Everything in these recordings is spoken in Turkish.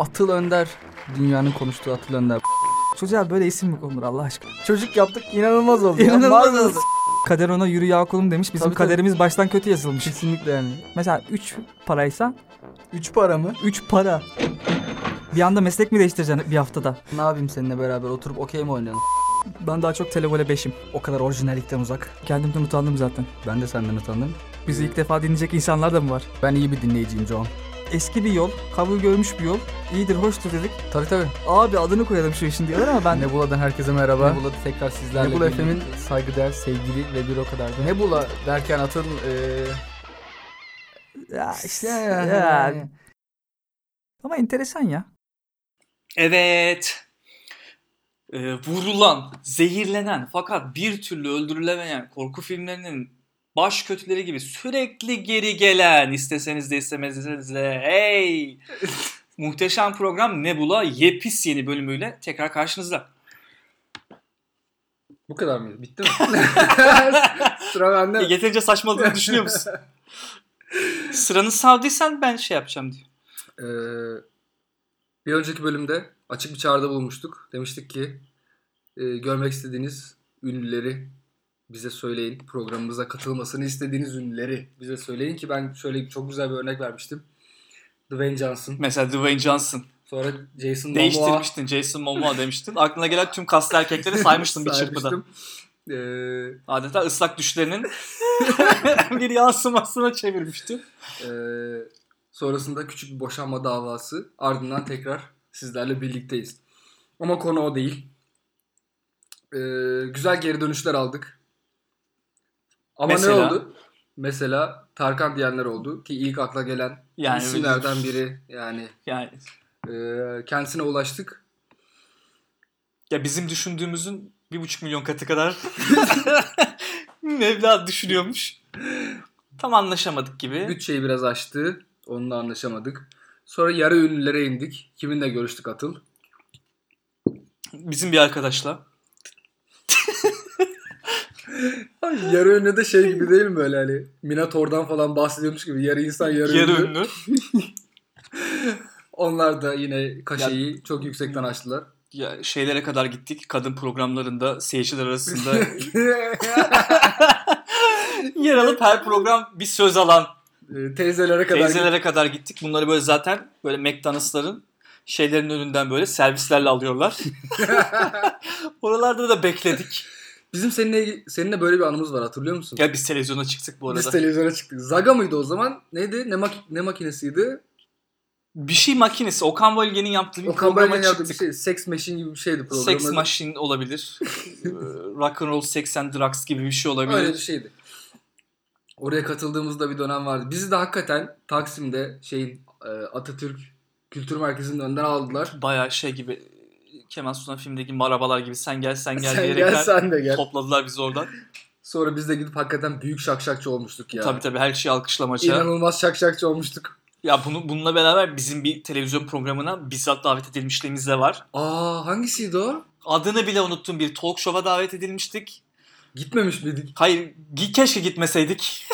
Atıl Önder. Dünyanın konuştuğu Atıl Önder. Çocuğa böyle isim mi konulur Allah aşkına? Çocuk yaptık inanılmaz oldu. İnanılmaz oldu. Kader ona yürü ya kulum demiş. Bizim Tabii, tabii. kaderimiz baştan kötü yazılmış. Kesinlikle yani. Mesela 3 paraysa Üç para mı? 3 para. Bir anda meslek mi değiştireceksin bir haftada? Ne yapayım seninle beraber oturup okey mi oynayalım? Ben daha çok televole 5'im. O kadar orijinallikten uzak. Kendimden utandım zaten. Ben de senden utandım. Bizi ilk defa dinleyecek insanlar da mı var? Ben iyi bir dinleyiciyim John. Eski bir yol, kabul görmüş bir yol. İyidir, hoştur dedik. Tabii tabii. Abi adını koyalım şu işin diyorlar ama ben... Nebula'dan herkese merhaba. Nebula tekrar sizlerle Nebula. FM'in saygıdeğer sevgili ve bir o kadar da. Nebula derken atın eee Ya işte ya, ya. yani. Ama enteresan ya. Evet. Ee, vurulan, zehirlenen fakat bir türlü öldürülemeyen korku filmlerinin baş kötüleri gibi sürekli geri gelen isteseniz de istemezseniz de hey muhteşem program Nebula yepis yeni bölümüyle tekrar karşınızda. Bu kadar mıydı? Bitti mi? Sıra bende. mi? Yeterince saçmaladığını düşünüyor musun? Sıranı savdıysan ben şey yapacağım diyor. Ee, bir önceki bölümde açık bir çağrıda bulmuştuk. Demiştik ki e, görmek istediğiniz ünlüleri bize söyleyin. Programımıza katılmasını istediğiniz ünlüleri bize söyleyin ki ben şöyle çok güzel bir örnek vermiştim. Dwayne Johnson. Mesela Dwayne Johnson. Sonra Jason Momoa. Değiştirmiştin. Jason Momoa demiştin. Aklına gelen tüm kaslı erkekleri saymıştın bir çırpıda. Ee, Adeta ıslak düşlerinin bir yansımasına çevirmişti. e, sonrasında küçük bir boşanma davası. Ardından tekrar sizlerle birlikteyiz. Ama konu o değil. Ee, güzel geri dönüşler aldık. Ama Mesela? ne oldu? Mesela Tarkan diyenler oldu ki ilk akla gelen Yani isimlerden biri yani Yani e, kendisine ulaştık. ya bizim düşündüğümüzün bir buçuk milyon katı kadar Mevla düşünüyormuş. Tam anlaşamadık gibi. Bütçeyi biraz aştı. Onunla anlaşamadık. Sonra yarı ünlülere indik. Kiminle görüştük Atıl? Bizim bir arkadaşla. Yarı ünlü de şey gibi değil mi böyle hani Minator'dan falan bahsediyormuş gibi yarı insan yarı, Yarı ünlü. ünlü. Onlar da yine kaşeyi çok yüksekten açtılar. Ya şeylere kadar gittik. Kadın programlarında seyirciler arasında yer alıp her program bir söz alan Ee, Teyzelere kadar teyzelere kadar gittik. Bunları böyle zaten böyle McDonald'sların şeylerin önünden böyle servislerle alıyorlar. Oralarda da bekledik. Bizim seninle seninle böyle bir anımız var hatırlıyor musun? Ya biz televizyona çıktık bu Biz arada. televizyona çıktık. Zaga mıydı o zaman? Neydi? Ne, mak- ne makinesiydi? Bir şey makinesi. Okan Bölge'nin yaptığı bir O programa kampanyanın yaptığı bir çıktık. şey. Sex Machine gibi bir şeydi program. Sex Machine olabilir. Ee, Rock and Roll Sex and Drugs gibi bir şey olabilir. Öyle bir şeydi. Oraya katıldığımızda bir dönem vardı. Bizi de hakikaten Taksim'de şeyin e, Atatürk Kültür Merkezi'nin önünden aldılar. Bayağı şey gibi Kemal Sunal filmindeki marabalar gibi sen gel sen gel Sen diyerekten gel sen de gel. topladılar bizi oradan. Sonra biz de gidip hakikaten büyük şakşakçı olmuştuk ya. Tabii tabii her şeyi alkışlamaca. İnanılmaz şakşakçı olmuştuk. Ya bunu bununla beraber bizim bir televizyon programına bizzat davet edilmişliğimiz de var. Aa hangisiydi o? Adını bile unuttuğum bir talk show'a davet edilmiştik. Gitmemiş miydik? Hayır keşke gitmeseydik.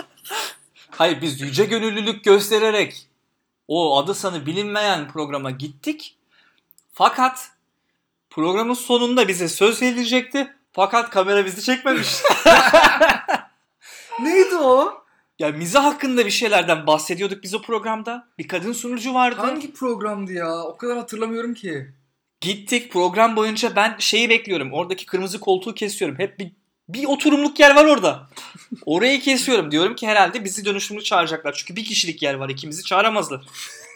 Hayır biz yüce gönüllülük göstererek o adı sanı bilinmeyen programa gittik. Fakat programın sonunda bize söz verilecekti. Fakat kamera bizi çekmemiş. Neydi o? ya mizah hakkında bir şeylerden bahsediyorduk biz o programda. Bir kadın sunucu vardı. Hangi programdı ya? O kadar hatırlamıyorum ki. Gittik program boyunca ben şeyi bekliyorum. Oradaki kırmızı koltuğu kesiyorum. Hep bir, bir oturumluk yer var orada. Orayı kesiyorum. Diyorum ki herhalde bizi dönüşümlü çağıracaklar. Çünkü bir kişilik yer var. ikimizi çağıramazlar.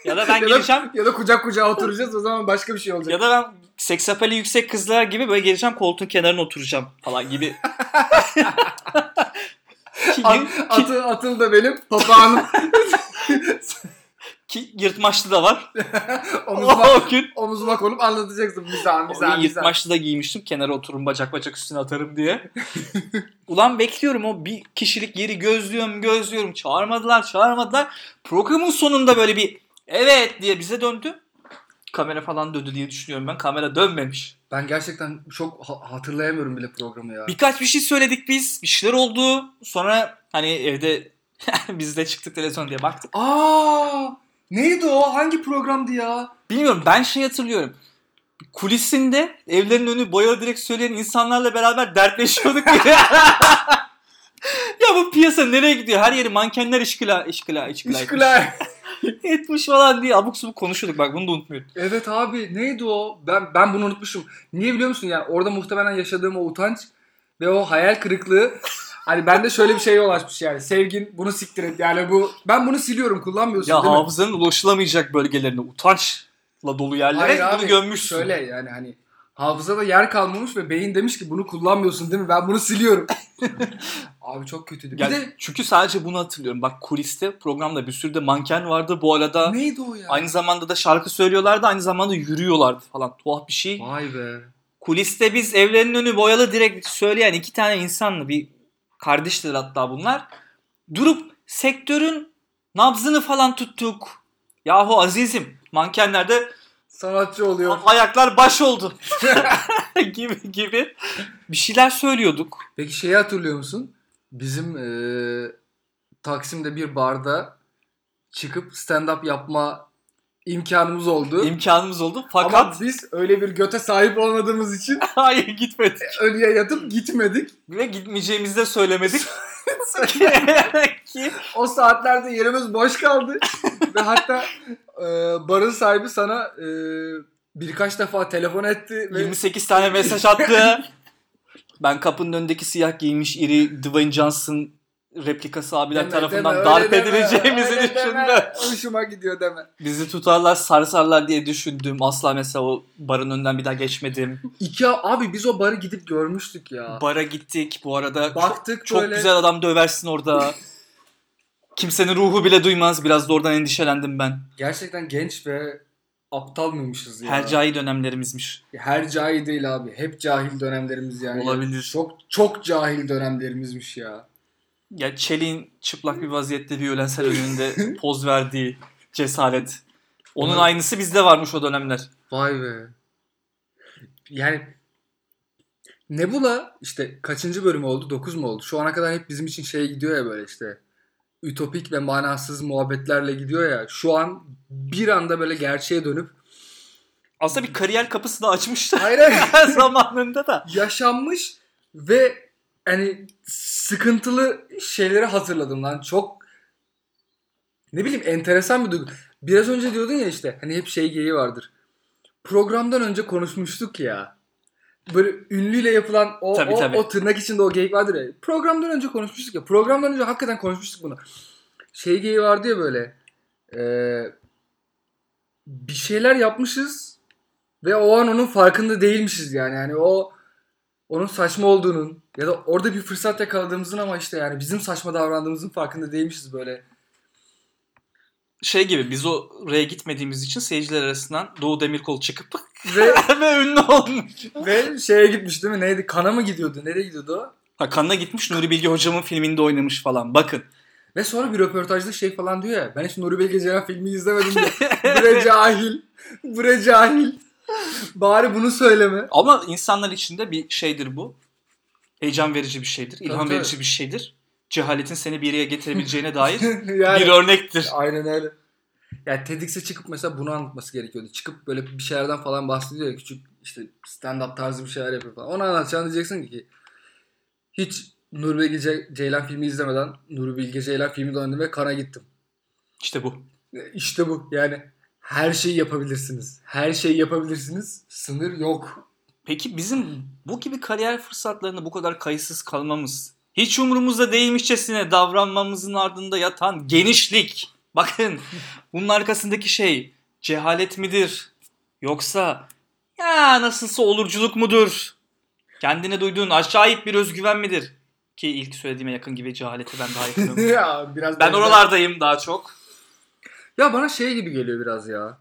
Ya da ben ya, geleceğim. da, ya da kucak kucağa oturacağız o zaman başka bir şey olacak. Ya da ben seksapeli yüksek kızlar gibi böyle geleceğim koltuğun kenarına oturacağım falan gibi. ki, At, atı, atıl da benim papağanım. ki yırtmaçlı da var. omuzuma, o gün omuzuma konup anlatacaksın. Mizah O mizah gün mizah. yırtmaçlı da giymiştim. Kenara otururum bacak bacak üstüne atarım diye. Ulan bekliyorum o bir kişilik yeri gözlüyorum gözlüyorum. Çağırmadılar çağırmadılar. Programın sonunda böyle bir evet diye bize döndü. Kamera falan döndü diye düşünüyorum ben. Kamera dönmemiş. Ben gerçekten çok ha- hatırlayamıyorum bile programı ya. Birkaç bir şey söyledik biz. Bir şeyler oldu. Sonra hani evde biz de çıktık televizyon diye baktık. Aa! Neydi o? Hangi programdı ya? Bilmiyorum ben şey hatırlıyorum. Kulisinde evlerin önü boyalı direkt söyleyen insanlarla beraber dertleşiyorduk. ya bu piyasa nereye gidiyor? Her yeri mankenler işkila, işkila, işkila, İşkılar. etmiş. falan diye abuk subuk konuşuyorduk. Bak bunu da unutmuyorum. Evet abi neydi o? Ben ben bunu unutmuşum. Niye biliyor musun? Yani orada muhtemelen yaşadığım o utanç ve o hayal kırıklığı hani bende şöyle bir şey yol açmış yani. Sevgin bunu siktir et. Yani bu ben bunu siliyorum kullanmıyorsun Ya değil mi? hafızanın ulaşılamayacak bölgelerine utançla dolu yerlere Hayır bunu abi, gömmüşsün. Şöyle yani hani hafızada yer kalmamış ve beyin demiş ki bunu kullanmıyorsun değil mi? Ben bunu siliyorum. abi çok kötüydü. Bir Yani de çünkü sadece bunu hatırlıyorum. Bak kuliste programda bir sürü de manken vardı. Bu arada neydi o ya? aynı zamanda da şarkı söylüyorlardı. Aynı zamanda yürüyorlardı falan. Tuhaf bir şey. Vay be. Kuliste biz evlerinin önü boyalı direkt söyleyen iki tane insanla bir kardeşler hatta bunlar. Durup sektörün nabzını falan tuttuk. Yahu azizim mankenlerde Sanatçı oluyor. ayaklar baş oldu. gibi gibi bir şeyler söylüyorduk. Peki şeyi hatırlıyor musun? Bizim eee, Taksim'de bir barda çıkıp stand-up yapma imkanımız oldu. İmkanımız oldu Ama fakat biz öyle bir göte sahip olmadığımız için hayır gitmedik. ölüye yatıp gitmedik. Ve gitmeyeceğimizi de söylemedik. ki O saatlerde yerimiz boş kaldı. Ve hatta eee, barın sahibi sana eee, birkaç defa telefon etti. Ve 28 tane mesaj attı. Ben kapının önündeki siyah giymiş iri Dwayne Johnson replikası abiler Deme, tarafından deme, darp deme, edileceğimizi deme. düşündüm. Hoşuma gidiyor deme. Bizi tutarlar sarsarlar diye düşündüm. Asla mesela o barın önünden bir daha geçmedim. İki abi biz o barı gidip görmüştük ya. Bara gittik bu arada. Baktık çok böyle. güzel adam döversin orada. Kimsenin ruhu bile duymaz. Biraz da oradan endişelendim ben. Gerçekten genç ve aptal mıymışız ya? Hercai dönemlerimizmiş. Her cahil değil abi. Hep cahil dönemlerimiz yani. Olabilir. Çok çok cahil dönemlerimizmiş ya. Ya Çelik'in çıplak bir vaziyette Violensel önünde poz verdiği cesaret. Onun Ona- aynısı bizde varmış o dönemler. Vay be. Yani Nebula işte kaçıncı bölüm oldu? 9 mu oldu? Şu ana kadar hep bizim için şey gidiyor ya böyle işte. Ütopik ve manasız muhabbetlerle gidiyor ya. Şu an bir anda böyle gerçeğe dönüp Aslında bir kariyer kapısı da açmıştı hayır hayır zamanında da. yaşanmış ve hani sıkıntılı şeyleri hatırladım lan. Çok ne bileyim enteresan bir duygu. Biraz önce diyordun ya işte hani hep şey geyiği vardır. Programdan önce konuşmuştuk ya. Böyle ünlüyle yapılan o, Tabii, o, tabii. o tırnak içinde o geyik vardır ya. Programdan önce konuşmuştuk ya. Programdan önce hakikaten konuşmuştuk bunu. Şey geyiği vardı ya böyle. eee, bir şeyler yapmışız ve o an onun farkında değilmişiz yani. Yani o onun saçma olduğunun ya da orada bir fırsat yakaladığımızın ama işte yani bizim saçma davrandığımızın farkında değilmişiz böyle. Şey gibi biz oraya gitmediğimiz için seyirciler arasından Doğu Demirkol çıkıp Ve ve ünlü olmuş. ve şeye gitmiş değil mi? Neydi? Kana mı gidiyordu? Nereye gidiyordu o? Ha Kanına gitmiş Nuri Bilge hocamın filminde oynamış falan. Bakın. Ve sonra bir röportajda şey falan diyor ya. Ben hiç Nuri Bilge Ceylan filmi izlemedim diyor. Bre cahil. Bre cahil. Bari bunu söyleme. Ama insanlar içinde bir şeydir bu. Heyecan verici bir şeydir. ilham Tabii, verici bir şeydir. Cehaletin seni bir yere getirebileceğine dair yani, bir örnektir. Aynen öyle. Yani TEDx'e çıkıp mesela bunu anlatması gerekiyordu. Çıkıp böyle bir şeylerden falan bahsediyor ya küçük işte stand-up tarzı bir şeyler yapıyor falan. Onu anlatacaksın diyeceksin ki hiç Nuri Bilge Ce- Ceylan filmi izlemeden Nuri Bilge Ceylan filmi döndüm ve kana gittim. İşte bu. İşte bu yani her şeyi yapabilirsiniz. Her şeyi yapabilirsiniz. Sınır yok. Peki bizim bu gibi kariyer fırsatlarında bu kadar kayıtsız kalmamız, hiç umurumuzda değilmişçesine davranmamızın ardında yatan genişlik. Bakın bunun arkasındaki şey cehalet midir? Yoksa ya nasılsa olurculuk mudur? Kendine duyduğun acayip bir özgüven midir? Ki ilk söylediğime yakın gibi cehalete ben daha yakınım. ya biraz ben oralardayım daha çok. Ya bana şey gibi geliyor biraz ya.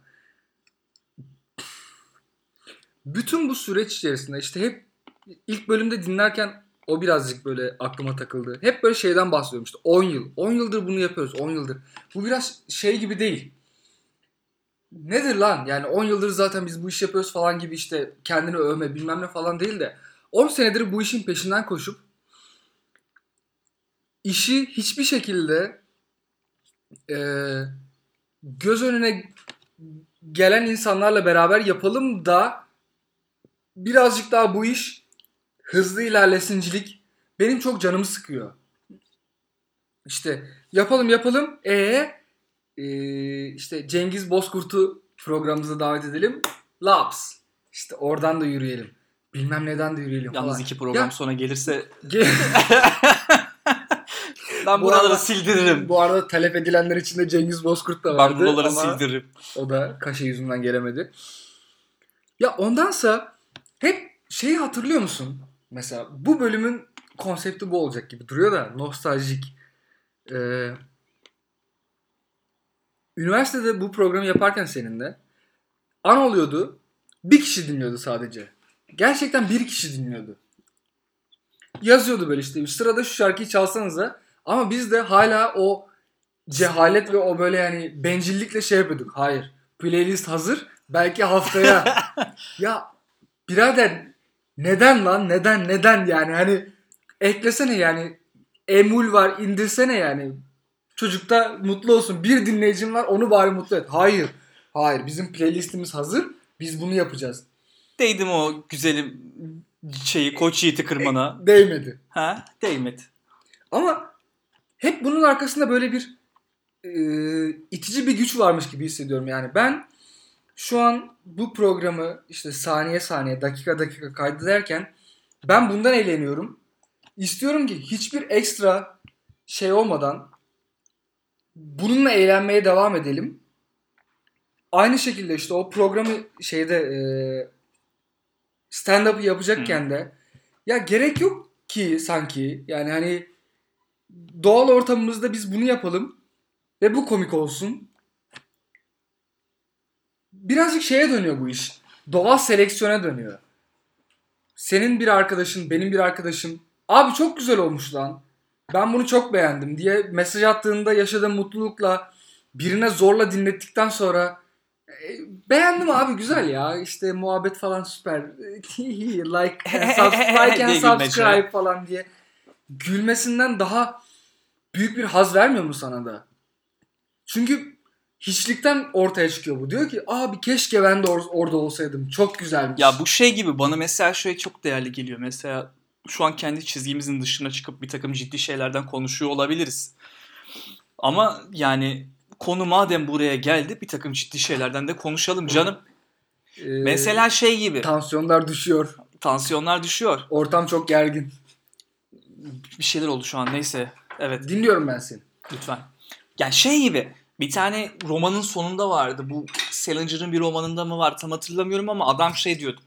Bütün bu süreç içerisinde işte hep ilk bölümde dinlerken o birazcık böyle aklıma takıldı. Hep böyle şeyden bahsediyorum işte 10 yıl. 10 yıldır bunu yapıyoruz 10 yıldır. Bu biraz şey gibi değil. Nedir lan? Yani 10 yıldır zaten biz bu işi yapıyoruz falan gibi işte kendini övme bilmem ne falan değil de 10 senedir bu işin peşinden koşup işi hiçbir şekilde eee göz önüne gelen insanlarla beraber yapalım da birazcık daha bu iş hızlı ilerlesincilik benim çok canımı sıkıyor. İşte yapalım yapalım. E ee, işte Cengiz Bozkurt'u programımıza davet edelim. Laps. İşte oradan da yürüyelim. Bilmem neden de yürüyelim Yalnız falan. iki program Ya- sonra gelirse Ge- ben Bu buraları arada- sildiririm. Bu arada talep edilenler içinde Cengiz Bozkurt da Ben vardı. buraları ama sildiririm. O da kaşe yüzünden gelemedi. Ya ondansa hep şeyi hatırlıyor musun? Mesela bu bölümün konsepti bu olacak gibi duruyor da nostaljik. Ee, üniversitede bu programı yaparken seninle an oluyordu. Bir kişi dinliyordu sadece. Gerçekten bir kişi dinliyordu. Yazıyordu böyle işte sırada şu şarkıyı çalsanıza ama biz de hala o cehalet ve o böyle yani bencillikle şey yapıyorduk. Hayır. Playlist hazır. Belki haftaya. ya birader neden lan? Neden? Neden yani? Hani eklesene yani. Emul var indirsene yani. Çocukta mutlu olsun. Bir dinleyicim var onu bari mutlu et. Hayır. Hayır. Bizim playlistimiz hazır. Biz bunu yapacağız. Değdim o güzelim şeyi koç yiğiti kırmana. Değmedi. ha? Değmedi. Ama hep bunun arkasında böyle bir e, itici bir güç varmış gibi hissediyorum. Yani ben şu an bu programı işte saniye saniye, dakika dakika kaydederken ben bundan eğleniyorum. İstiyorum ki hiçbir ekstra şey olmadan bununla eğlenmeye devam edelim. Aynı şekilde işte o programı şeyde e, stand-up yapacakken de ya gerek yok ki sanki yani hani doğal ortamımızda biz bunu yapalım ve bu komik olsun. Birazcık şeye dönüyor bu iş. Doğal seleksiyona dönüyor. Senin bir arkadaşın, benim bir arkadaşım abi çok güzel olmuş lan. Ben bunu çok beğendim diye mesaj attığında yaşadığım mutlulukla birine zorla dinlettikten sonra "E, beğendim abi güzel ya işte muhabbet falan süper like and subscribe, like and subscribe falan diye gülmesinden daha büyük bir haz vermiyor mu sana da? Çünkü hiçlikten ortaya çıkıyor bu. Diyor ki abi keşke ben de or- orada olsaydım. Çok güzelmiş. Ya bu şey gibi bana mesela şey çok değerli geliyor. Mesela şu an kendi çizgimizin dışına çıkıp bir takım ciddi şeylerden konuşuyor olabiliriz. Ama yani konu madem buraya geldi bir takım ciddi şeylerden de konuşalım canım. Ee, Mesela şey gibi tansiyonlar düşüyor. tansiyonlar düşüyor. Ortam çok gergin. Bir şeyler oldu şu an neyse. Evet Dinliyorum ben seni. lütfen. Yani şey gibi bir tane romanın sonunda vardı. Bu Salinger'ın bir romanında mı var tam hatırlamıyorum ama adam şey diyordu.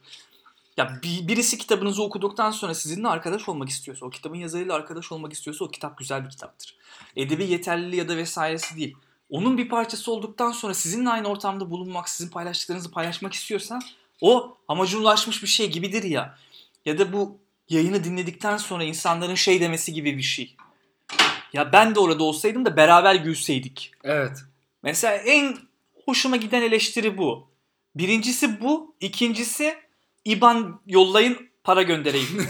Ya bir- birisi kitabınızı okuduktan sonra sizinle arkadaş olmak istiyorsa, o kitabın yazarıyla arkadaş olmak istiyorsa o kitap güzel bir kitaptır. Edebi yeterliliği ya da vesairesi değil. Onun bir parçası olduktan sonra sizinle aynı ortamda bulunmak, sizin paylaştıklarınızı paylaşmak istiyorsa o amacına ulaşmış bir şey gibidir ya. Ya da bu yayını dinledikten sonra insanların şey demesi gibi bir şey. Ya ben de orada olsaydım da beraber gülseydik. Evet. Mesela en hoşuma giden eleştiri bu. Birincisi bu. ikincisi IBAN yollayın para göndereyim.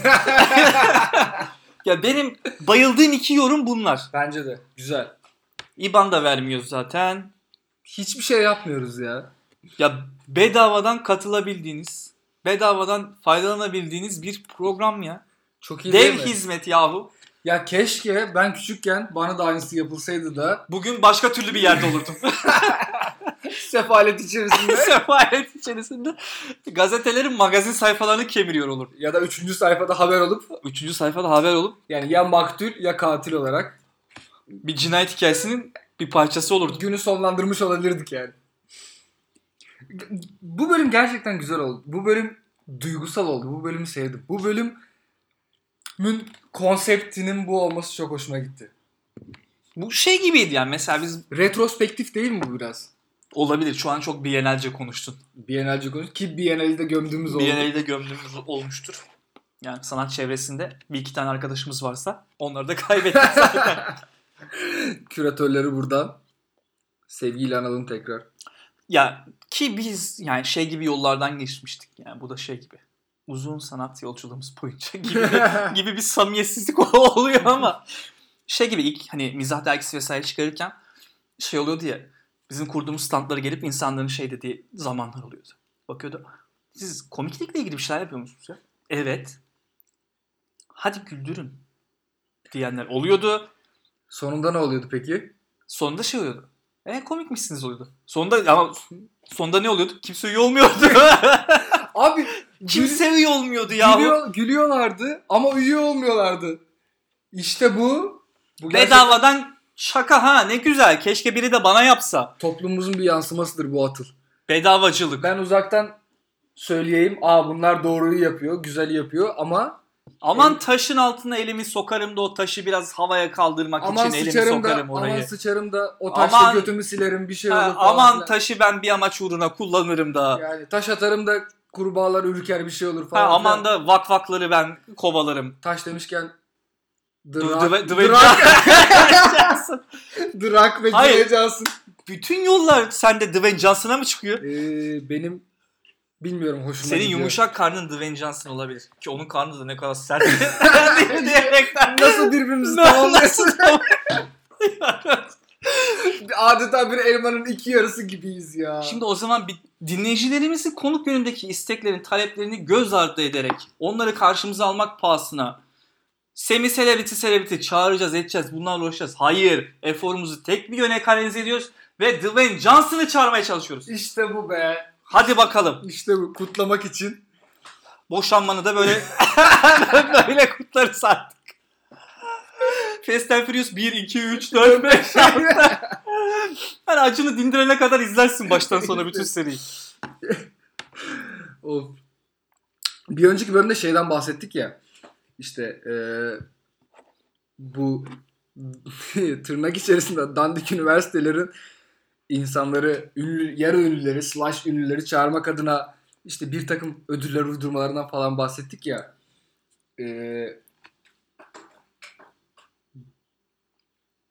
ya benim bayıldığım iki yorum bunlar. Bence de. Güzel. IBAN da vermiyor zaten. Hiçbir şey yapmıyoruz ya. Ya bedavadan katılabildiğiniz, bedavadan faydalanabildiğiniz bir program ya. Çok iyi değil Dev mi? hizmet yahu. Ya keşke ben küçükken bana da aynısı yapılsaydı da Bugün başka türlü bir yerde olurdum. sefalet içerisinde Sefalet içerisinde gazetelerin magazin sayfalarını kemiriyor olur. ya da üçüncü sayfada haber olup Üçüncü sayfada haber olup yani ya maktul ya katil olarak bir cinayet hikayesinin bir parçası olurdu. günü sonlandırmış olabilirdik yani. Bu bölüm gerçekten güzel oldu. Bu bölüm duygusal oldu. Bu bölümü sevdim. Bu bölümün konseptinin bu olması çok hoşuma gitti. Bu şey gibiydi yani mesela biz Retrospektif değil mi bu biraz? olabilir şu an çok Biennale'ce konuştun. Biennale'ci konuş ki Biennale'de de gömdüğümüz oldu. Biennale'de gömdüğümüz olmuştur. Yani sanat çevresinde bir iki tane arkadaşımız varsa onları da kaybettik zaten. Küratörleri buradan sevgiyle analım tekrar. Ya ki biz yani şey gibi yollardan geçmiştik yani bu da şey gibi. Uzun sanat yolculuğumuz boyunca gibi gibi bir samimiyetsizlik oluyor ama şey gibi ilk hani mizah dergisi vesaire çıkarırken şey oluyordu ya bizim kurduğumuz standlara gelip insanların şey dediği zamanlar oluyordu. Bakıyordu. Siz komiklikle ilgili bir şeyler yapıyor musunuz ya? Evet. Hadi güldürün diyenler oluyordu. Sonunda ne oluyordu peki? Sonunda şey oluyordu. E komikmişsiniz oluyordu. Sonunda ama sonunda ne oluyordu? Kimse üye olmuyordu. Abi Kimse üye olmuyordu ya. gülüyor, gülüyorlardı ama üye olmuyorlardı. İşte bu. bu gerçekten Bedavadan şaka ha ne güzel. Keşke biri de bana yapsa. toplumumuzun bir yansımasıdır bu atıl. Bedavacılık. Ben uzaktan söyleyeyim. Aa bunlar doğruyu yapıyor, güzeli yapıyor ama Aman taşın altına elimi sokarım da o taşı biraz havaya kaldırmak aman için elimi sıçarım da sokarım orayı. aman sıçarım da o taşla Aman- götümü silerim bir şey olur Ha, falan aman filan. taşı ben bir amaç uğruna kullanırım da. Yani taş atarım da kurbağalar ürker bir şey olur Ha, falan. aman filan. da vakvakları ben kovalarım. Taş demişken Drak, Drak, ve. Dwayne Johnson. Bütün yollar sende Dwayne Johnson'a mı çıkıyor? Ee, benim bilmiyorum hoşuma Senin gidiyor. yumuşak karnın Dwayne Johnson olabilir. Ki onun karnı da ne kadar sert. diyerekten. Nasıl birbirimizi tamamlıyorsun? Adeta bir elmanın iki yarısı gibiyiz ya. Şimdi o zaman bir dinleyicilerimizin konuk yönündeki isteklerin, taleplerini göz ardı ederek onları karşımıza almak pahasına semi celebrity celebrity çağıracağız edeceğiz bunlarla uğraşacağız. Hayır eforumuzu tek bir yöne kanalize ediyoruz ve Dwayne Johnson'ı çağırmaya çalışıyoruz. İşte bu be. Hadi bakalım. İşte bu kutlamak için. Boşanmanı da böyle böyle kutlarız artık. Fast and Furious 1, 2, 3, 4, 5, 6. Hani acını dindirene kadar izlersin baştan sona bütün seriyi. Of. Bir önceki bölümde şeyden bahsettik ya. İşte eee, bu tırnak içerisinde dandik üniversitelerin insanları ünlü, yarı ünlüleri slash ünlüleri çağırmak adına işte bir takım ödüller uydurmalarından falan bahsettik ya. Eee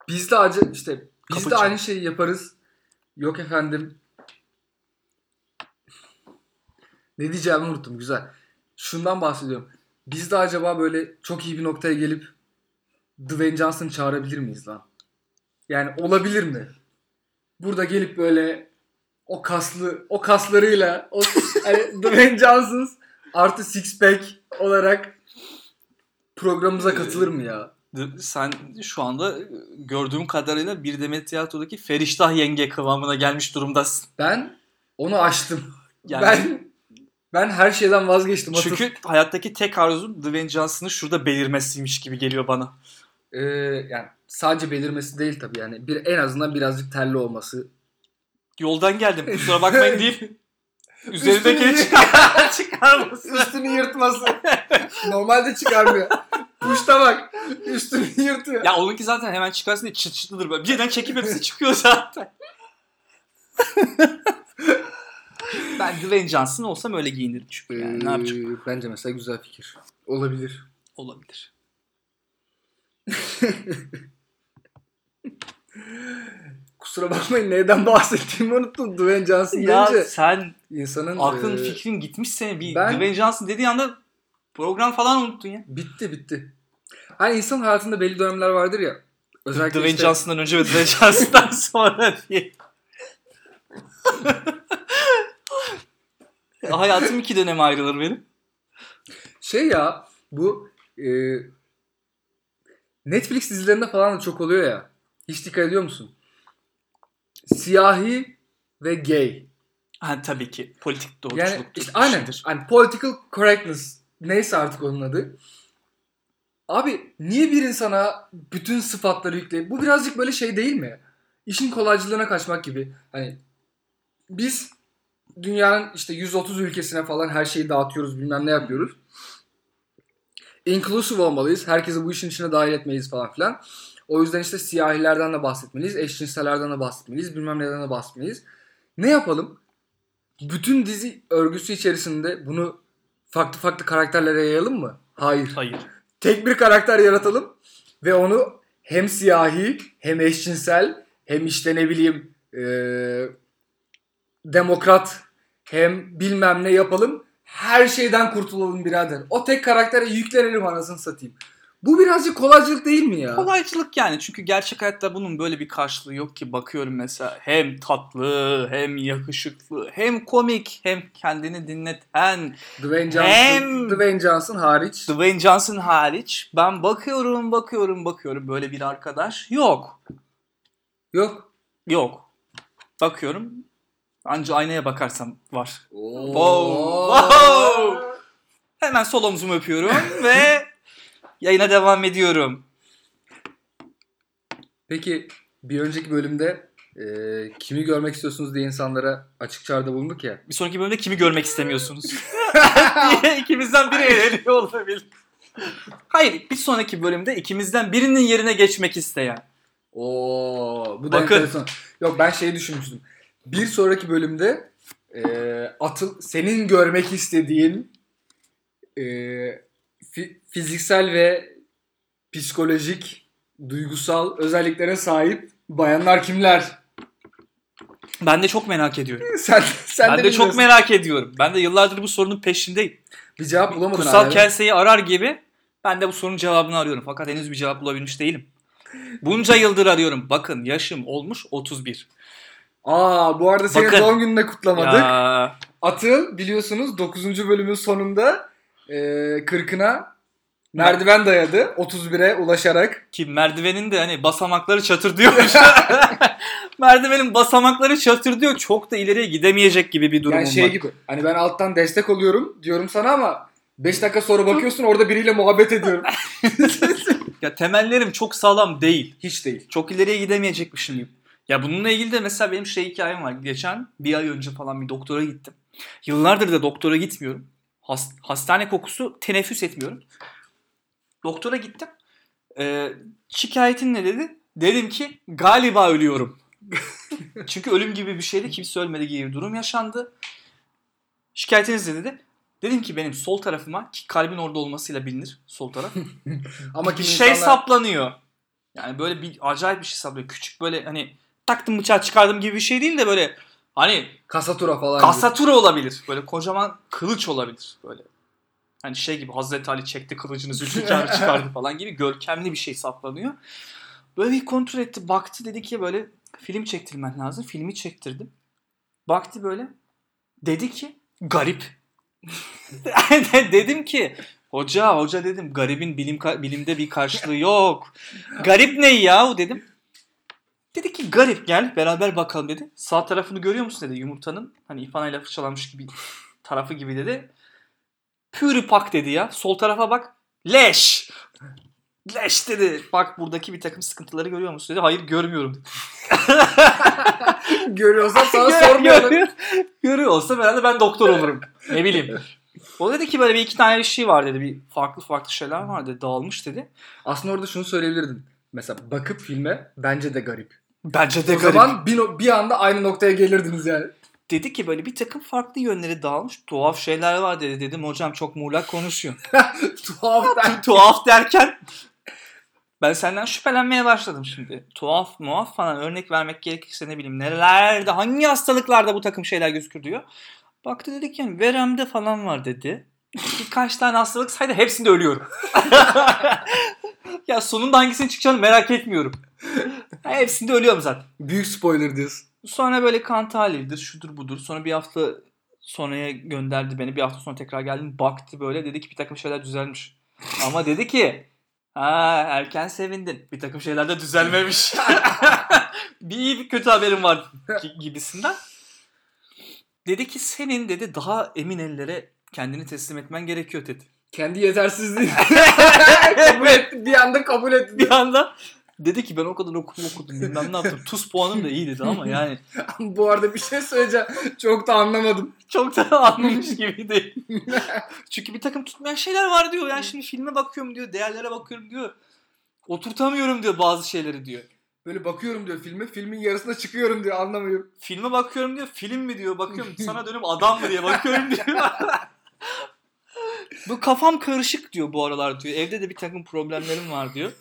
biz de acı işte biz Kapı de çal. aynı şeyi yaparız. Yok efendim ne diyeceğimi unuttum. Güzel. Şundan bahsediyorum. Biz de acaba böyle çok iyi bir noktaya gelip Dwayne Johnson çağırabilir miyiz lan? Yani olabilir mi? Burada gelip böyle o kaslı o kaslarıyla o hani Dwayne Johnson artı six pack olarak programımıza katılır mı ya? Sen şu anda gördüğüm kadarıyla bir Demet Tiyatro'daki Feriştah yenge kıvamına gelmiş durumdasın. Ben onu aştım. Yani Ben ben her şeyden vazgeçtim. Atıl. çünkü hayattaki tek arzum Dwayne Johnson'ın şurada belirmesiymiş gibi geliyor bana. Ee, yani sadece belirmesi değil tabii yani. Bir en azından birazcık terli olması. Yoldan geldim kusura bakmayın deyip Üstünü- çıkar, çıkarması. Üstünü yırtması. Normalde çıkarmıyor. Puşta bak. Üstünü yırtıyor. Ya onunki zaten hemen çıkarsın diye çıt çıtlıdır böyle. Birden çekip hepsi çıkıyor zaten. ben Dwayne Johnson olsam öyle giyinirim çünkü yani ne yapacağım? Ee, Bence mesela güzel fikir. Olabilir. Olabilir. Kusura bakmayın neyden bahsettiğimi unuttum. Dwayne Johnson Ya deyince sen insanın aklın e, fikrin gitmiş senin. Bir ben- Dwayne Johnson dediği anda program falan unuttun ya. bitti bitti. Hani insan hayatında belli dönemler vardır ya. Özellikle Dwayne işte- Johnson'dan önce ve Dwayne Johnson'dan sonra diye. Hayatım iki döneme ayrılır benim. Şey ya bu e, Netflix dizilerinde falan da çok oluyor ya. Hiç dikkat ediyor musun? Siyahi ve gay. Ha, tabii ki politik doğruculuk. Yani işte aynen. Hani political correctness neyse artık onun adı. Abi niye bir insana bütün sıfatları yükleyip bu birazcık böyle şey değil mi? İşin kolaycılığına kaçmak gibi. Hani biz dünyanın işte 130 ülkesine falan her şeyi dağıtıyoruz bilmem ne yapıyoruz. Inclusive olmalıyız. Herkesi bu işin içine dahil etmeliyiz falan filan. O yüzden işte siyahilerden de bahsetmeliyiz. Eşcinsellerden de bahsetmeliyiz. Bilmem neden de bahsetmeliyiz. Ne yapalım? Bütün dizi örgüsü içerisinde bunu farklı farklı karakterlere yayalım mı? Hayır. Hayır. Tek bir karakter yaratalım ve onu hem siyahi hem eşcinsel hem işte ne bileyim eee, demokrat hem bilmem ne yapalım. Her şeyden kurtulalım birader. O tek karaktere yüklenelim anasını satayım. Bu birazcık kolaycılık değil mi ya? Kolaycılık yani çünkü gerçek hayatta bunun böyle bir karşılığı yok ki bakıyorum mesela hem tatlı hem yakışıklı hem komik hem kendini dinleten Dwayne Johnson, Hem- Dwayne Johnson hariç. Dwayne Johnson hariç ben bakıyorum bakıyorum bakıyorum böyle bir arkadaş yok. Yok. Yok. Bakıyorum anca aynaya bakarsam var. Oo. Wow. Hemen sol omzumu öpüyorum ve yayına devam ediyorum. Peki bir önceki bölümde e, kimi görmek istiyorsunuz diye insanlara açık çağrıda bulunduk ya. Bir sonraki bölümde kimi görmek istemiyorsunuz? diye ikimizden biri eğleniyor olabilir. Hayır bir sonraki bölümde ikimizden birinin yerine geçmek isteyen. Oo, bu da Bakın. enteresan. Yok ben şey düşünmüştüm. Bir sonraki bölümde e, atıl senin görmek istediğin e, fi- fiziksel ve psikolojik duygusal özelliklere sahip bayanlar kimler? Ben de çok merak ediyorum. sen sen ben de, çok bilmiyorsun. merak ediyorum. Ben de yıllardır bu sorunun peşindeyim. bir cevap bulamadın Kutsal hala. Kelsey'i arar gibi ben de bu sorunun cevabını arıyorum. Fakat henüz bir cevap bulabilmiş değilim. Bunca yıldır arıyorum. Bakın yaşım olmuş 31. Aa bu arada senin Bakın. doğum gününü de kutlamadık. Ya, Atıl biliyorsunuz 9. bölümün sonunda e, 40'ına merdiven dayadı 31'e ulaşarak. ki merdivenin de hani basamakları çatır diyormuş. Merdivenin basamakları çatır diyor. Çok da ileriye gidemeyecek gibi bir durumum yani şey var. gibi hani ben alttan destek oluyorum diyorum sana ama 5 dakika sonra bakıyorsun orada biriyle muhabbet ediyorum. Ya temellerim çok sağlam değil. Hiç değil. Çok ileriye gidemeyecekmişim gibi. Ya bununla ilgili de mesela benim şey hikayem var. Geçen bir ay önce falan bir doktora gittim. Yıllardır da doktora gitmiyorum. Has- hastane kokusu teneffüs etmiyorum. Doktora gittim. Ee, şikayetin ne dedi? Dedim ki galiba ölüyorum. Çünkü ölüm gibi bir şeydi. Kimse ölmedi gibi bir durum yaşandı. Şikayetiniz ne dedi? Dedim ki benim sol tarafıma ki kalbin orada olmasıyla bilinir sol taraf. Ama bir şey insanlar- saplanıyor. Yani böyle bir acayip bir şey saplıyor. Küçük böyle hani taktım bıçağı çıkardım gibi bir şey değil de böyle hani kasatura falan gibi. kasatura olabilir. Böyle kocaman kılıç olabilir böyle. Hani şey gibi Hazreti Ali çekti kılıcını Zülfikar'ı çıkardı falan gibi görkemli bir şey saplanıyor. Böyle bir kontrol etti. Baktı dedi ki böyle film çektirmen lazım. Filmi çektirdim. Baktı böyle. Dedi ki garip. dedim ki hoca hoca dedim garibin bilim bilimde bir karşılığı yok. Garip ne yahu dedim. Dedi ki garip gel beraber bakalım dedi. Sağ tarafını görüyor musun dedi yumurtanın. Hani ipanayla fırçalanmış gibi tarafı gibi dedi. Pürüpak dedi ya. Sol tarafa bak. Leş. Leş dedi. Bak buradaki bir takım sıkıntıları görüyor musun dedi. Hayır görmüyorum dedi. Görüyorsan sana Gör- sormuyorum. görüyor, görüyor olsa herhalde ben doktor olurum. Ne bileyim. O dedi ki böyle bir iki tane şey var dedi. Bir farklı farklı şeyler var dedi. Dağılmış dedi. Aslında orada şunu söyleyebilirdin. Mesela bakıp filme bence de garip. Bence de o garip. zaman bir, bir anda aynı noktaya gelirdiniz yani. Dedi ki böyle bir takım farklı yönleri dağılmış. Tuhaf şeyler var dedi. Dedim hocam çok muğlak konuşuyor. Tuhaf ben. Tuhaf derken ben senden şüphelenmeye başladım şimdi. Tuhaf muaf falan örnek vermek gerekirse ne bileyim nerelerde hangi hastalıklarda bu takım şeyler gözükür diyor. Baktı dedi ki yani veremde falan var dedi. Birkaç tane hastalık saydı hepsinde ölüyorum. ya sonunda hangisinin çıkacağını merak etmiyorum. Hepsinde ölüyorum zaten. Büyük spoiler diyorsun. Sonra böyle kan tahlilidir, şudur budur. Sonra bir hafta sonraya gönderdi beni. Bir hafta sonra tekrar geldim. Baktı böyle dedi ki bir takım şeyler düzelmiş. Ama dedi ki ha erken sevindin. Bir takım şeyler de düzelmemiş. bir iyi bir kötü haberim var gi- gibisinden. Dedi ki senin dedi daha emin ellere kendini teslim etmen gerekiyor dedi. Kendi yetersizliği kabul etti. Bir anda kabul etti. Bir anda dedi ki ben o kadar okudum okudum bilmem ne yaptım. Tuz puanım da iyi dedi ama yani Bu arada bir şey söyleyeceğim. Çok da anlamadım. çok da anlamış gibi değil. Çünkü bir takım tutmayan şeyler var diyor. Yani şimdi filme bakıyorum diyor, değerlere bakıyorum diyor. Oturtamıyorum diyor bazı şeyleri diyor. Böyle bakıyorum diyor filme. Filmin yarısına çıkıyorum diyor. Anlamıyorum. Filme bakıyorum diyor, film mi diyor, bakıyorum sana dönüp adam mı diye bakıyorum diyor. bu kafam karışık diyor bu aralar diyor. Evde de bir takım problemlerim var diyor.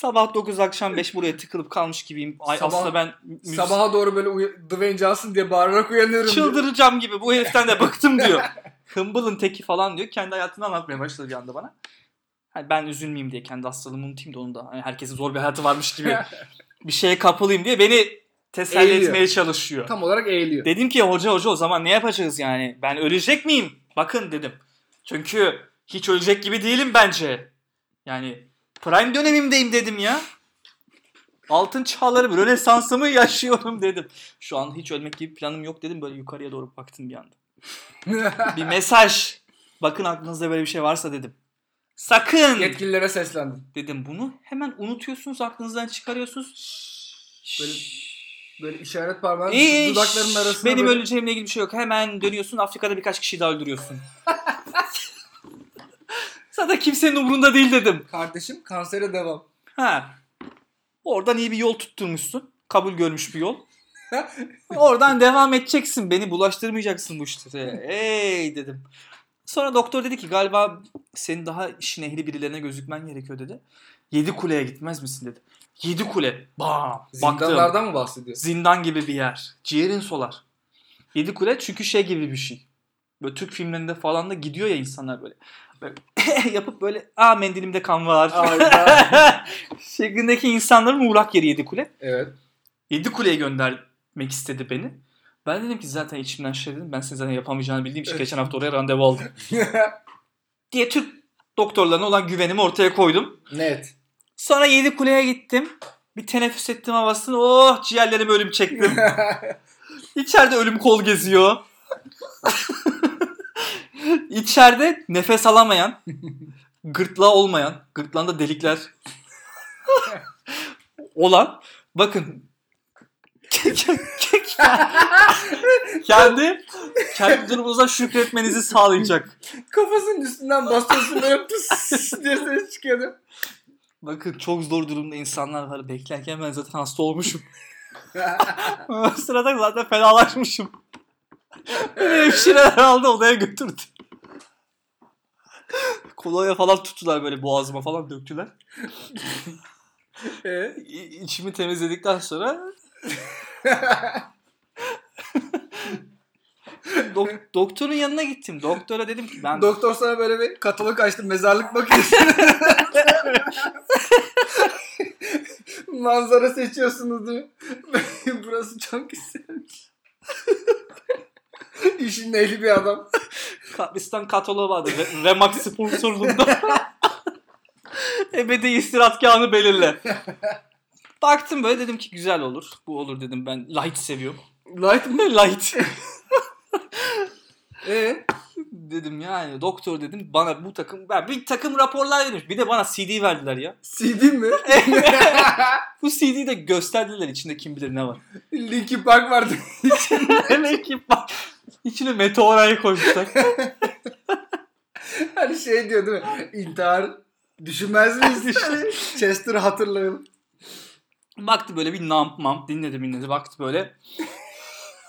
Sabah 9 akşam 5 buraya tıkılıp kalmış gibiyim. Ay Sabah- aslında ben müzik- Sabaha doğru böyle uya- Dwayne Johnson diye bağırarak uyanıyorum. diyor. çıldıracağım gibi bu heriften de bıktım diyor. Hımbılın teki falan diyor. Kendi hayatını anlatmaya başladı bir anda bana. Hani ben üzülmeyeyim diye kendi hastalığımı unutayım da onu da. Hani herkesin zor bir hayatı varmış gibi bir şeye kapılayım diye beni teselli Eğiliyor. etmeye çalışıyor. Tam olarak eğiliyor. Dedim ki hoca hoca o zaman ne yapacağız yani? Ben ölecek miyim? Bakın dedim. Çünkü hiç ölecek gibi değilim bence. Yani prime dönemimdeyim dedim ya. Altın çağları rönesansımı yaşıyorum dedim. Şu an hiç ölmek gibi planım yok dedim. Böyle yukarıya doğru baktım bir anda. Bir mesaj. Bakın aklınızda böyle bir şey varsa dedim. Sakın Yetkililere seslendim. dedim bunu. Hemen unutuyorsunuz aklınızdan çıkarıyorsunuz. Böyle, böyle işaret parmağın İyi, dudaklarının arasında Benim böyle... öleceğimle ilgili bir şey yok. Hemen dönüyorsun Afrika'da birkaç kişi daha öldürüyorsun. Zaten kimsenin umurunda değil dedim. Kardeşim kansere devam. Ha. Oradan iyi bir yol tutturmuşsun. Kabul görmüş bir yol. Oradan devam edeceksin. Beni bulaştırmayacaksın bu işte. Ey dedim. Sonra doktor dedi ki galiba senin daha işin ehli birilerine gözükmen gerekiyor dedi. Yedi kuleye gitmez misin dedi. Yedi kule. Bam. Baktım. Zindanlardan mı bahsediyorsun? Zindan gibi bir yer. Ciğerin solar. Yedi kule çünkü şey gibi bir şey. Böyle Türk filmlerinde falan da gidiyor ya insanlar böyle. Böyle yapıp böyle aa mendilimde kan var. Şeklindeki insanların uğrak yeri yedi kule. evet. Yedi kuleye göndermek istedi beni. Ben dedim ki zaten içimden şey dedim. Ben senin zaten yapamayacağını bildiğim için geçen hafta oraya randevu aldım. Diye Türk doktorlarına olan güvenimi ortaya koydum. Net. Sonra yedi kuleye gittim. Bir teneffüs ettim havasını. Oh ciğerlerime ölüm çektim. İçeride ölüm kol geziyor. İçeride nefes alamayan, gırtlağı olmayan, gırtlağında delikler olan bakın kendi kendi durumunuza şükretmenizi sağlayacak. Kafasının üstünden basıyorsun böyle pıs diye ses çıkıyordu. Bakın çok zor durumda insanlar var. Beklerken ben zaten hasta olmuşum. o sırada zaten fenalaşmışım. Beni hemşireler aldı odaya götürdü. Kolonya falan tuttular böyle boğazıma falan döktüler. Ee? İ- İçimi temizledikten sonra Dok- doktorun yanına gittim. Doktora dedim ki ben Doktor sana böyle bir katalog açtı. Mezarlık bakıyorsun. Manzara seçiyorsunuz değil mi? Burası çok güzelmiş. İşin ehli bir adam. Kabristan kataloğu vardı. Re- Remax sponsorluğunda. Ebedi istirahatgahını belirle. Baktım böyle dedim ki güzel olur. Bu olur dedim ben light seviyorum. Light mı? light. Ee? dedim yani doktor dedim bana bu takım ben bir takım raporlar vermiş. Bir de bana CD verdiler ya. CD mi? Bu CD'yi de gösterdiler içinde kim bilir ne var. Linkin Park vardı. Demek ki bak içine meteorayı koymuşlar. hani şey diyor değil mi? İntihar düşünmez miyiz? Hani Chester hatırlayalım. Baktı böyle bir namp mamp dinledi dinledi baktı böyle.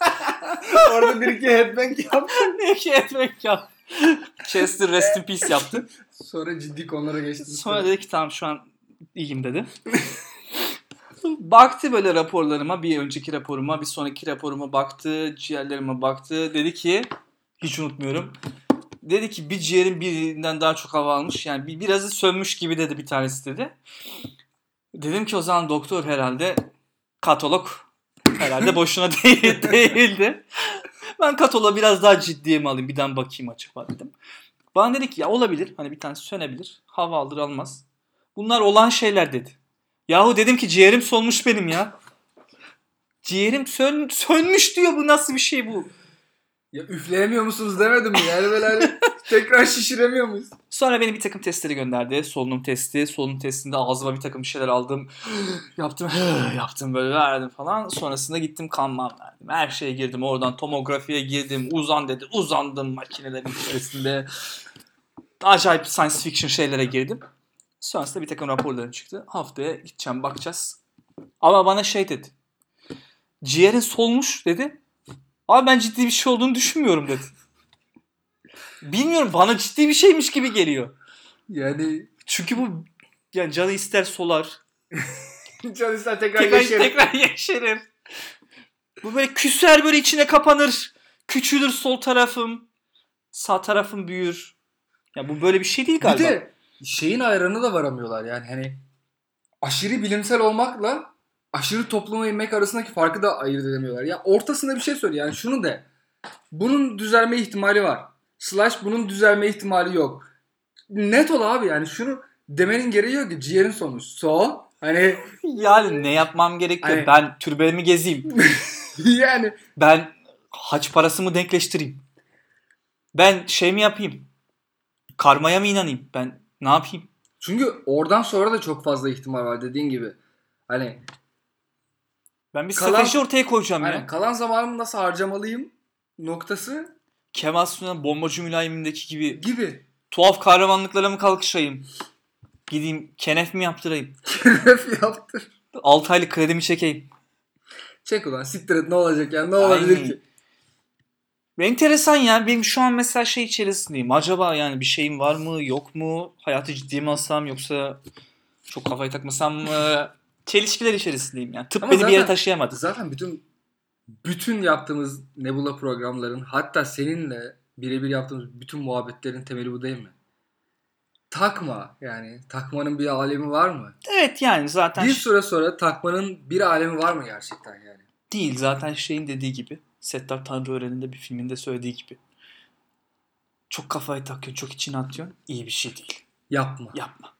Orada bir iki headbang yaptı. ne ki etmek ya. Chester rest in peace yaptı. Sonra ciddi konulara geçti. Sonra dedi ki tamam şu an iyiyim dedi. baktı böyle raporlarıma, bir önceki raporuma, bir sonraki raporuma baktı, ciğerlerime baktı. Dedi ki, hiç unutmuyorum. Dedi ki bir ciğerin birinden daha çok hava almış. Yani bir, birazı sönmüş gibi dedi bir tanesi dedi. Dedim ki o zaman doktor herhalde katalog herhalde boşuna değil, değildi. Ben kataloğu biraz daha ciddiye mi alayım? Birden bakayım acaba dedim. Bana dedi ki ya olabilir. Hani bir tanesi sönebilir. Hava alır almaz. Bunlar olan şeyler dedi. Yahu dedim ki ciğerim solmuş benim ya. Ciğerim sön, sönmüş diyor bu nasıl bir şey bu? Ya üfleyemiyor musunuz demedim mi? Yani böyle hani tekrar şişiremiyor muyuz? Sonra beni bir takım testleri gönderdi. Solunum testi. Solunum testinde ağzıma bir takım bir şeyler aldım. yaptım. yaptım böyle verdim falan. Sonrasında gittim kanmam verdim. Her şeye girdim. Oradan tomografiye girdim. Uzan dedi. Uzandım makinelerin içerisinde. Acayip science fiction şeylere girdim. Sonrasında bir takım raporlarım çıktı. Haftaya gideceğim bakacağız. Ama bana şey dedi. Ciğerin solmuş dedi. Abi ben ciddi bir şey olduğunu düşünmüyorum dedi. Bilmiyorum bana ciddi bir şeymiş gibi geliyor. Yani Çünkü bu yani canı ister solar. can ister tekrar, Tekrar, yeşerir. tekrar yeşerir. Bu böyle küser böyle içine kapanır. Küçülür sol tarafım. Sağ tarafım büyür. Ya bu böyle bir şey değil Bir galiba. de şeyin ayarını da varamıyorlar yani hani aşırı bilimsel olmakla aşırı topluma inmek arasındaki farkı da ayırt edemiyorlar. Ya ortasında bir şey söyle yani şunu de. Bunun düzelme ihtimali var. Slash bunun düzelme ihtimali yok. Net ol abi yani şunu demenin gereği yok ki ciğerin sonu. So hani Yani ne yapmam gerekiyor? Hani- Ben türbemi gezeyim. yani Ben haç parasımı denkleştireyim. Ben şey mi yapayım? Karmaya mı inanayım? Ben ne yapayım? çünkü oradan sonra da çok fazla ihtimal var dediğin gibi. Hani Ben bir Kalan- strateji ortaya koyacağım Aynen, ya. kalan zamanımı nasıl harcamalıyım noktası Kemal Sunal bombacı mülayimindeki gibi gibi. tuhaf kahramanlıklara mı kalkışayım? Gideyim kenef mi yaptırayım? Ref yaptır. 6 aylık kredimi çekeyim. Çek ulan siktir et ne olacak yani ne olabilir Aynen. ki? Ve enteresan ya benim şu an mesela şey içerisindeyim. Acaba yani bir şeyim var mı yok mu? Hayatı ciddiye mi alsam yoksa çok kafayı takmasam mı? Çelişkiler içerisindeyim yani. Tıp Ama beni bir yere zaten- taşıyamadı. Zaten bütün bütün yaptığımız Nebula programların hatta seninle birebir yaptığımız bütün muhabbetlerin temeli bu değil mi? Takma yani. Takmanın bir alemi var mı? Evet yani zaten Bir süre sonra takmanın bir alemi var mı gerçekten yani? değil. Zaten şeyin dediği gibi. Settar Tanrıören'in bir filminde söylediği gibi. Çok kafayı takıyorsun, çok içine atıyorsun. iyi bir şey değil. Yapma. Yapma.